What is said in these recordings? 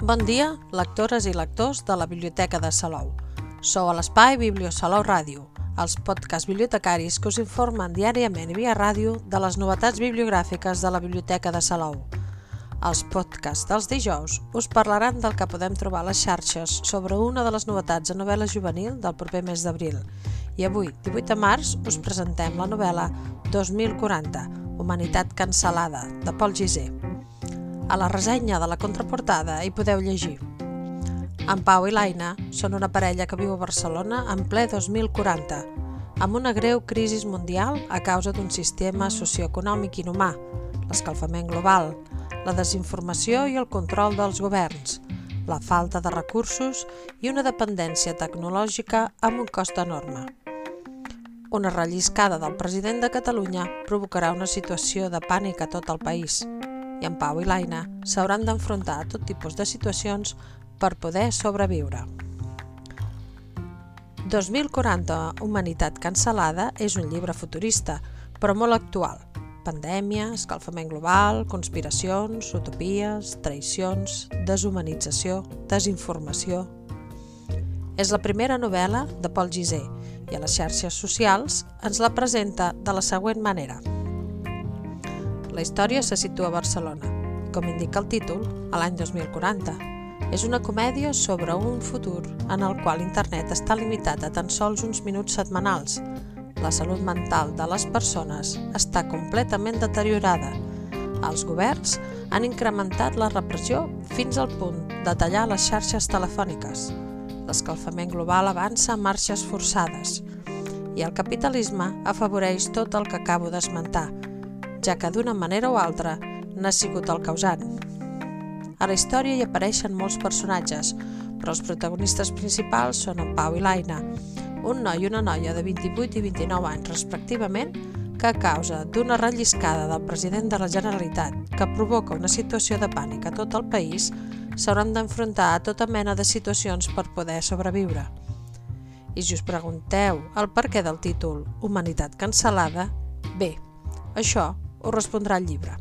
Bon dia, lectores i lectors de la Biblioteca de Salou. Sou a l'espai Bibliosalou Ràdio, els podcasts bibliotecaris que us informen diàriament i via ràdio de les novetats bibliogràfiques de la Biblioteca de Salou. Els podcasts dels dijous us parlaran del que podem trobar a les xarxes sobre una de les novetats de novel·la juvenil del proper mes d'abril. I avui, 18 de març, us presentem la novel·la 2040, Humanitat cancel·lada, de Pol Gisé. A la ressenya de la contraportada hi podeu llegir. En Pau i l'Aina són una parella que viu a Barcelona en ple 2040, amb una greu crisi mundial a causa d'un sistema socioeconòmic inhumà, l'escalfament global, la desinformació i el control dels governs, la falta de recursos i una dependència tecnològica amb un cost enorme. Una relliscada del president de Catalunya provocarà una situació de pànic a tot el país – i en Pau i l'Aina s'hauran d'enfrontar a tot tipus de situacions per poder sobreviure. 2040 Humanitat cancel·lada és un llibre futurista, però molt actual. Pandèmia, escalfament global, conspiracions, utopies, traïcions, deshumanització, desinformació... És la primera novel·la de Paul Gisé i a les xarxes socials ens la presenta de la següent manera – la història se situa a Barcelona, com indica el títol, a l'any 2040. És una comèdia sobre un futur en el qual internet està limitat a tan sols uns minuts setmanals. La salut mental de les persones està completament deteriorada. Els governs han incrementat la repressió fins al punt de tallar les xarxes telefòniques. L'escalfament global avança a marxes forçades i el capitalisme afavoreix tot el que acabo d'esmentar, ja que d'una manera o altra n'ha sigut el causant. A la història hi apareixen molts personatges, però els protagonistes principals són en Pau i l'Aina, un noi i una noia de 28 i 29 anys respectivament, que a causa d'una relliscada del president de la Generalitat que provoca una situació de pànic a tot el país, s'hauran d'enfrontar a tota mena de situacions per poder sobreviure. I si us pregunteu el perquè del títol Humanitat cancel·lada, bé, això us respondrà el llibre.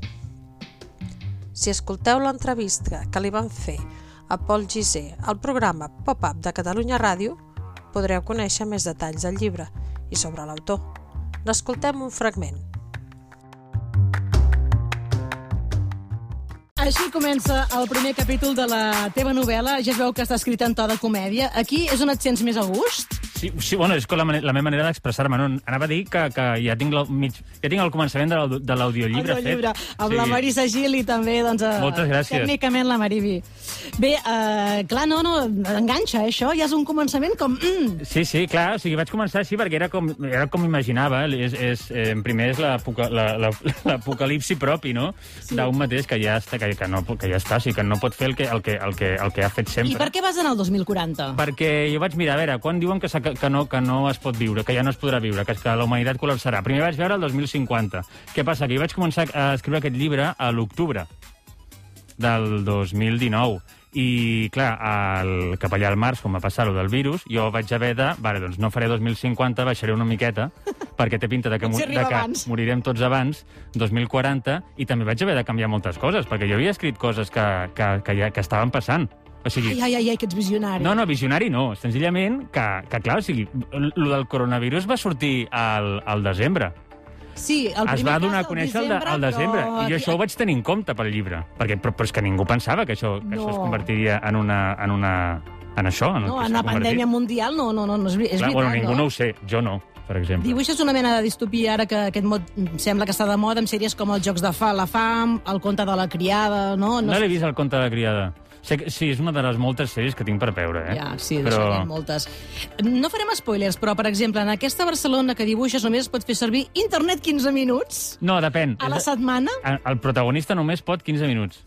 Si escolteu l'entrevista que li van fer a Pol Gisé al programa Pop-Up de Catalunya Ràdio, podreu conèixer més detalls del llibre i sobre l'autor. N'escoltem un fragment. Així comença el primer capítol de la teva novel·la. Ja veu que està escrita en to de comèdia. Aquí és on et sents més a gust? Sí, sí bueno, és la, la meva manera d'expressar-me. No? Anava a dir que, que ja, tinc el, mig, ja tinc el començament de l'audiollibre fet. Llibre. Amb sí. la Marisa Gil i també, doncs, uh, Moltes gràcies. tècnicament la Maribi. Bé, uh, clar, no, no, enganxa, eh, això. Ja és un començament com... Mm. Sí, sí, clar, o sigui, vaig començar així perquè era com, era com imaginava. És, és, eh, primer és l'apocalipsi propi, no?, sí. d'un mateix que ja, està, que, que, no, que ja està, o sigui, que no pot fer el que, el que, el que, el que ha fet sempre. I per què vas anar al 2040? Perquè jo vaig mirar, a veure, quan diuen que s'ha que, que, no, que no es pot viure, que ja no es podrà viure, que, que la humanitat col·lapsarà. Primer vaig veure el 2050. Què passa? Que jo vaig començar a escriure aquest llibre a l'octubre del 2019. I, clar, el, cap allà al març, com va passar lo del virus, jo vaig haver de... Vale, doncs no faré 2050, baixaré una miqueta, perquè té pinta de que, de que morirem tots abans, 2040, i també vaig haver de canviar moltes coses, perquè jo havia escrit coses que, que, que, ja, que estaven passant. O sigui... Ai, ai, ai, que ets visionari. No, no, visionari no. Senzillament que, que clar, o sigui, el del coronavirus va sortir al, al desembre. Sí, el es va donar a conèixer al de, al desembre, però... i jo això ho vaig tenir en compte pel llibre, perquè, però, però és que ningú pensava que això, que no. això es convertiria en una, en una, en això. En no, en la pandèmia mundial no, no, no, no és, és Clar, veritat. Bueno, ningú no? no ho sé, jo no per exemple. Dibuixes una mena de distopia ara que aquest mot sembla que està de moda amb sèries com els Jocs de fa, la fam, el conte de la criada, no? No, no l'he vist, el conte de la criada. Sé que, sí, és una de les moltes sèries que tinc per veure, eh? Ja, sí, però... moltes. No farem spoilers, però, per exemple, en aquesta Barcelona que dibuixes només pot fer servir internet 15 minuts? No, depèn. A la setmana? El protagonista només pot 15 minuts.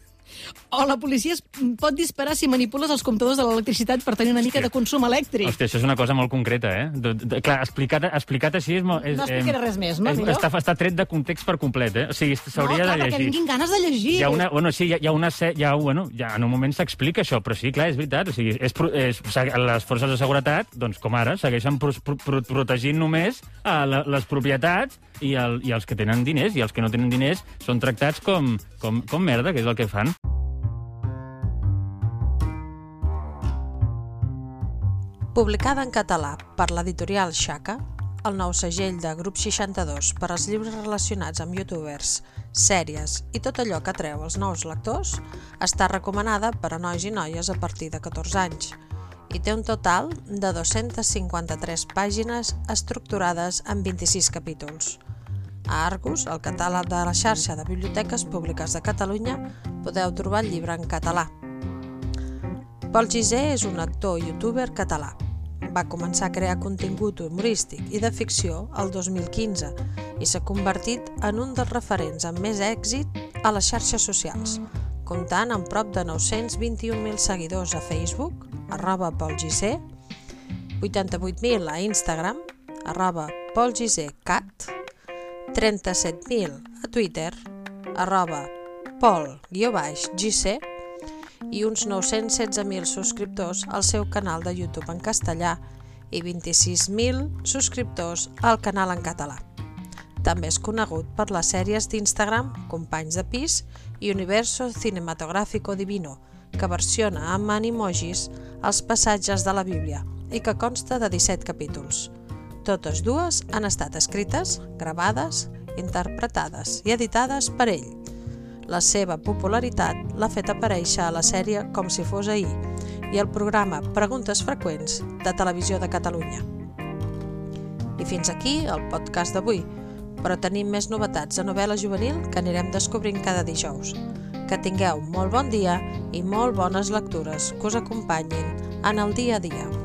O la policia es pot disparar si manipules els comptadors de l'electricitat per tenir una mica de consum elèctric. Hòstia, això és una cosa molt concreta, eh? De, de, clar, explicat, explicat així és... és no explicaré eh, res més, no? És, està, està tret de context per complet, eh? O sigui, s'hauria no, de llegir. No, tinguin ganes de llegir. Hi ha una, bueno, sí, hi ha, hi ha una... Hi ha, bueno, ja en un moment s'explica això, però sí, clar, és veritat. O sigui, és, és, les forces de seguretat, doncs, com ara, segueixen pro, pro, pro, protegint només a la, les propietats i, el, i els que tenen diners, i els que no tenen diners són tractats com, com, com merda, que és el que fan. Publicada en català per l'editorial Xaca, el nou segell de Grup 62 per als llibres relacionats amb youtubers, sèries i tot allò que atreu els nous lectors, està recomanada per a nois i noies a partir de 14 anys i té un total de 253 pàgines estructurades en 26 capítols. A Argus, el catàleg de la xarxa de biblioteques públiques de Catalunya, podeu trobar el llibre en català. Pol Gisé és un actor i youtuber català va començar a crear contingut humorístic i de ficció el 2015 i s'ha convertit en un dels referents amb més èxit a les xarxes socials, comptant amb prop de 921.000 seguidors a Facebook, arroba polgc, 88.000 a Instagram, arroba polgccat, 37.000 a Twitter, arroba pol-gc, i uns 916.000 subscriptors al seu canal de YouTube en castellà i 26.000 subscriptors al canal en català. També és conegut per les sèries d'Instagram Companys de Pis i Universo Cinematográfico Divino, que versiona amb animojis els passatges de la Bíblia i que consta de 17 capítols. Totes dues han estat escrites, gravades, interpretades i editades per ell, la seva popularitat l'ha fet aparèixer a la sèrie Com si fos ahir i al programa Preguntes freqüents de Televisió de Catalunya. I fins aquí el podcast d'avui, però tenim més novetats de novel·la juvenil que anirem descobrint cada dijous. Que tingueu molt bon dia i molt bones lectures que us acompanyin en el dia a dia.